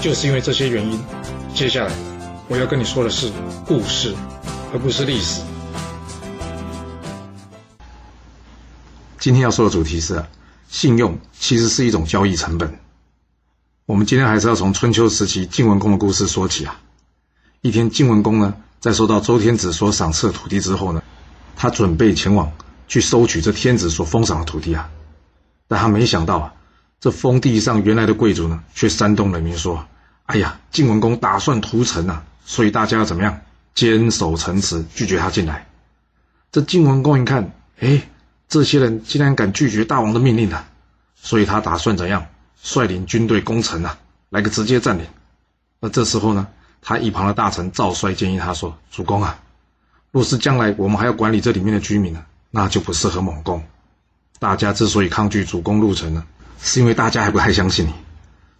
就是因为这些原因，接下来我要跟你说的是故事，而不是历史。今天要说的主题是，信用其实是一种交易成本。我们今天还是要从春秋时期晋文公的故事说起啊。一天，晋文公呢，在收到周天子所赏赐的土地之后呢，他准备前往去收取这天子所封赏的土地啊，但他没想到啊。这封地上原来的贵族呢，却煽动人民说：“哎呀，晋文公打算屠城啊，所以大家要怎么样？坚守城池，拒绝他进来。”这晋文公一看，哎，这些人竟然敢拒绝大王的命令啊，所以他打算怎样？率领军队攻城啊，来个直接占领。那这时候呢，他一旁的大臣赵衰建议他说：“主公啊，若是将来我们还要管理这里面的居民呢，那就不适合猛攻。大家之所以抗拒主公入城呢？”是因为大家还不太相信你，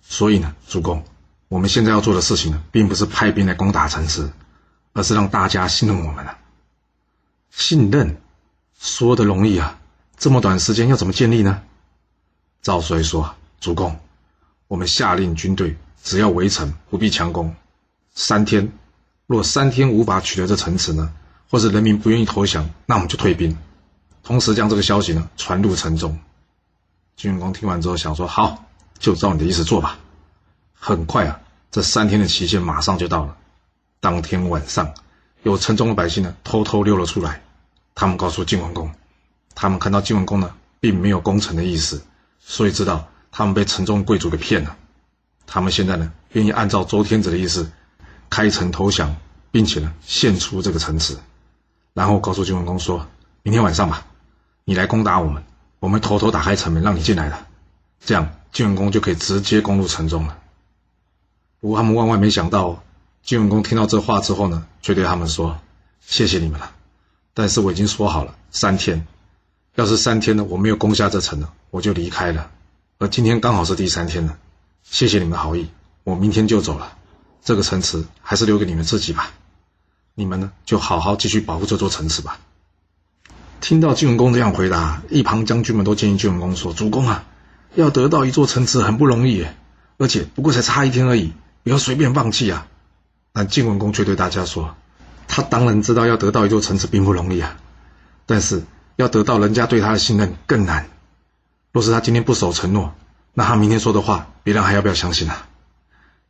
所以呢，主公，我们现在要做的事情呢，并不是派兵来攻打城池，而是让大家信任我们啊。信任说的容易啊，这么短时间要怎么建立呢？赵衰说：“主公，我们下令军队只要围城，不必强攻。三天，若三天无法取得这城池呢，或者人民不愿意投降，那我们就退兵，同时将这个消息呢传入城中。”晋文公听完之后想说：“好，就照你的意思做吧。”很快啊，这三天的期限马上就到了。当天晚上，有城中的百姓呢偷偷溜了出来。他们告诉晋文公，他们看到晋文公呢并没有攻城的意思，所以知道他们被城中贵族给骗了。他们现在呢愿意按照周天子的意思开城投降，并且呢献出这个城池，然后告诉晋文公说：“明天晚上吧，你来攻打我们。”我们偷偷打开城门，让你进来了，这样晋文公就可以直接攻入城中了。不过他们万万没想到，晋文公听到这话之后呢，却对他们说：“谢谢你们了，但是我已经说好了，三天，要是三天呢，我没有攻下这城呢，我就离开了。而今天刚好是第三天了，谢谢你们的好意，我明天就走了。这个城池还是留给你们自己吧，你们呢就好好继续保护这座城池吧。”听到晋文公这样回答，一旁将军们都建议晋文公说：“主公啊，要得到一座城池很不容易，而且不过才差一天而已，不要随便放弃啊。”但晋文公却对大家说：“他当然知道要得到一座城池并不容易啊，但是要得到人家对他的信任更难。若是他今天不守承诺，那他明天说的话，别人还要不要相信啊？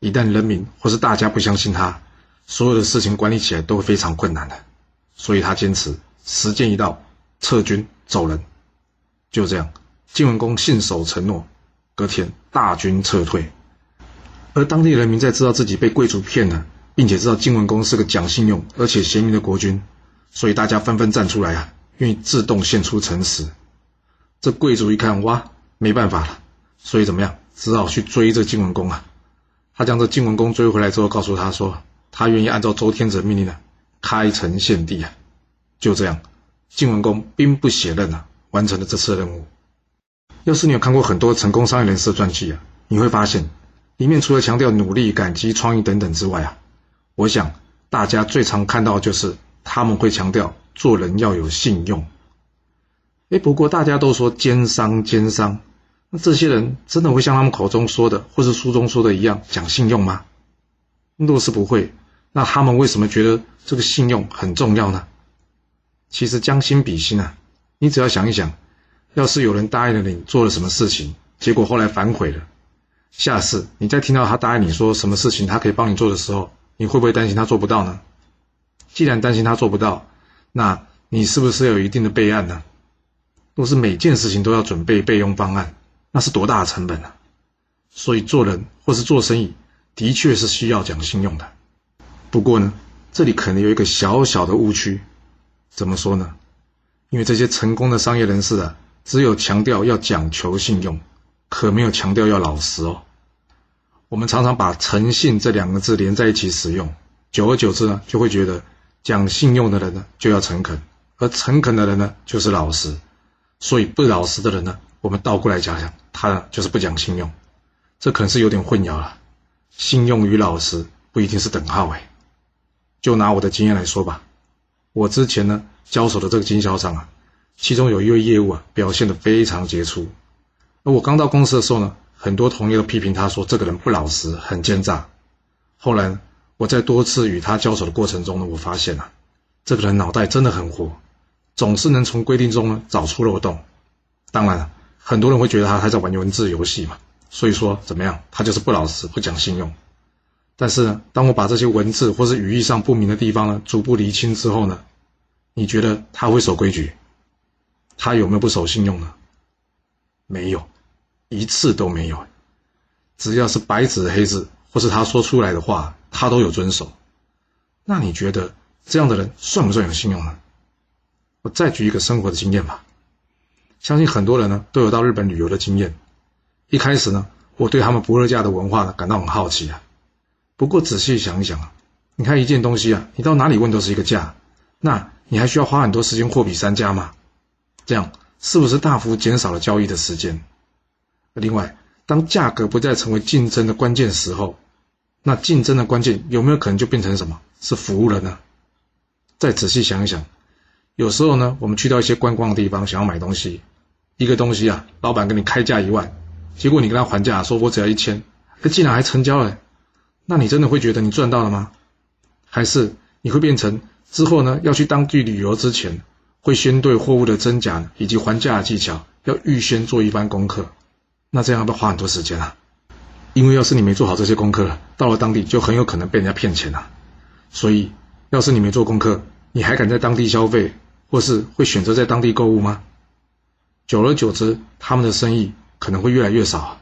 一旦人民或是大家不相信他，所有的事情管理起来都会非常困难的。所以他坚持时间一到。”撤军走人，就这样，晋文公信守承诺，隔天大军撤退。而当地人民在知道自己被贵族骗了，并且知道晋文公是个讲信用而且贤明的国君，所以大家纷纷站出来啊，愿意自动献出城池。这贵族一看，哇，没办法了，所以怎么样，只好去追这晋文公啊。他将这晋文公追回来之后，告诉他说，他愿意按照周天子的命令呢，开城献地啊。就这样。晋文公兵不血刃啊，完成了这次任务。要是你有看过很多成功商业人士的传记啊，你会发现，里面除了强调努力、感激、创意等等之外啊，我想大家最常看到就是他们会强调做人要有信用。哎，不过大家都说奸商奸商，那这些人真的会像他们口中说的，或是书中说的一样讲信用吗？若是不会，那他们为什么觉得这个信用很重要呢？其实将心比心啊，你只要想一想，要是有人答应了你做了什么事情，结果后来反悔了，下次你再听到他答应你说什么事情他可以帮你做的时候，你会不会担心他做不到呢？既然担心他做不到，那你是不是有一定的备案呢？若是每件事情都要准备备用方案，那是多大的成本啊！所以做人或是做生意，的确是需要讲信用的。不过呢，这里可能有一个小小的误区。怎么说呢？因为这些成功的商业人士啊，只有强调要讲求信用，可没有强调要老实哦。我们常常把诚信这两个字连在一起使用，久而久之呢，就会觉得讲信用的人呢就要诚恳，而诚恳的人呢就是老实，所以不老实的人呢，我们倒过来讲讲，他呢就是不讲信用，这可能是有点混淆了。信用与老实不一定是等号哎。就拿我的经验来说吧，我之前呢交手的这个经销商啊，其中有一位业务啊表现得非常杰出，而我刚到公司的时候呢。很多同业都批评他说：“这个人不老实，很奸诈。”后来我在多次与他交手的过程中呢，我发现啊，这个人脑袋真的很活，总是能从规定中呢找出漏洞。当然了，很多人会觉得他还在玩文字游戏嘛，所以说怎么样，他就是不老实，不讲信用。但是呢，当我把这些文字或是语义上不明的地方呢逐步厘清之后呢，你觉得他会守规矩？他有没有不守信用呢？没有。一次都没有，只要是白纸黑字，或是他说出来的话，他都有遵守。那你觉得这样的人算不算有信用呢？我再举一个生活的经验吧。相信很多人呢都有到日本旅游的经验。一开始呢，我对他们不二价的文化呢感到很好奇啊。不过仔细想一想啊，你看一件东西啊，你到哪里问都是一个价，那你还需要花很多时间货比三家吗？这样是不是大幅减少了交易的时间？另外，当价格不再成为竞争的关键时候，那竞争的关键有没有可能就变成什么？是服务了呢？再仔细想一想，有时候呢，我们去到一些观光的地方，想要买东西，一个东西啊，老板给你开价一万，结果你跟他还价，说我只要一千，他竟然还成交了，那你真的会觉得你赚到了吗？还是你会变成之后呢，要去当地旅游之前，会先对货物的真假以及还价的技巧要预先做一番功课？那这样要不花很多时间啊，因为要是你没做好这些功课，到了当地就很有可能被人家骗钱啊。所以，要是你没做功课，你还敢在当地消费，或是会选择在当地购物吗？久而久之，他们的生意可能会越来越少，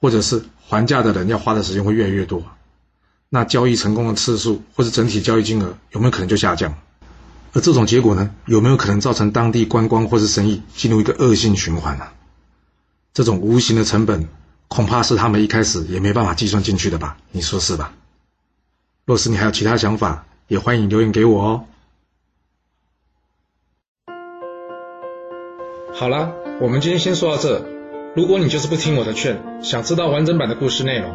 或者是还价的人要花的时间会越来越多，那交易成功的次数或是整体交易金额有没有可能就下降？而这种结果呢，有没有可能造成当地观光或是生意进入一个恶性循环呢？这种无形的成本，恐怕是他们一开始也没办法计算进去的吧？你说是吧？若是你还有其他想法，也欢迎留言给我哦。好了，我们今天先说到这。如果你就是不听我的劝，想知道完整版的故事内容，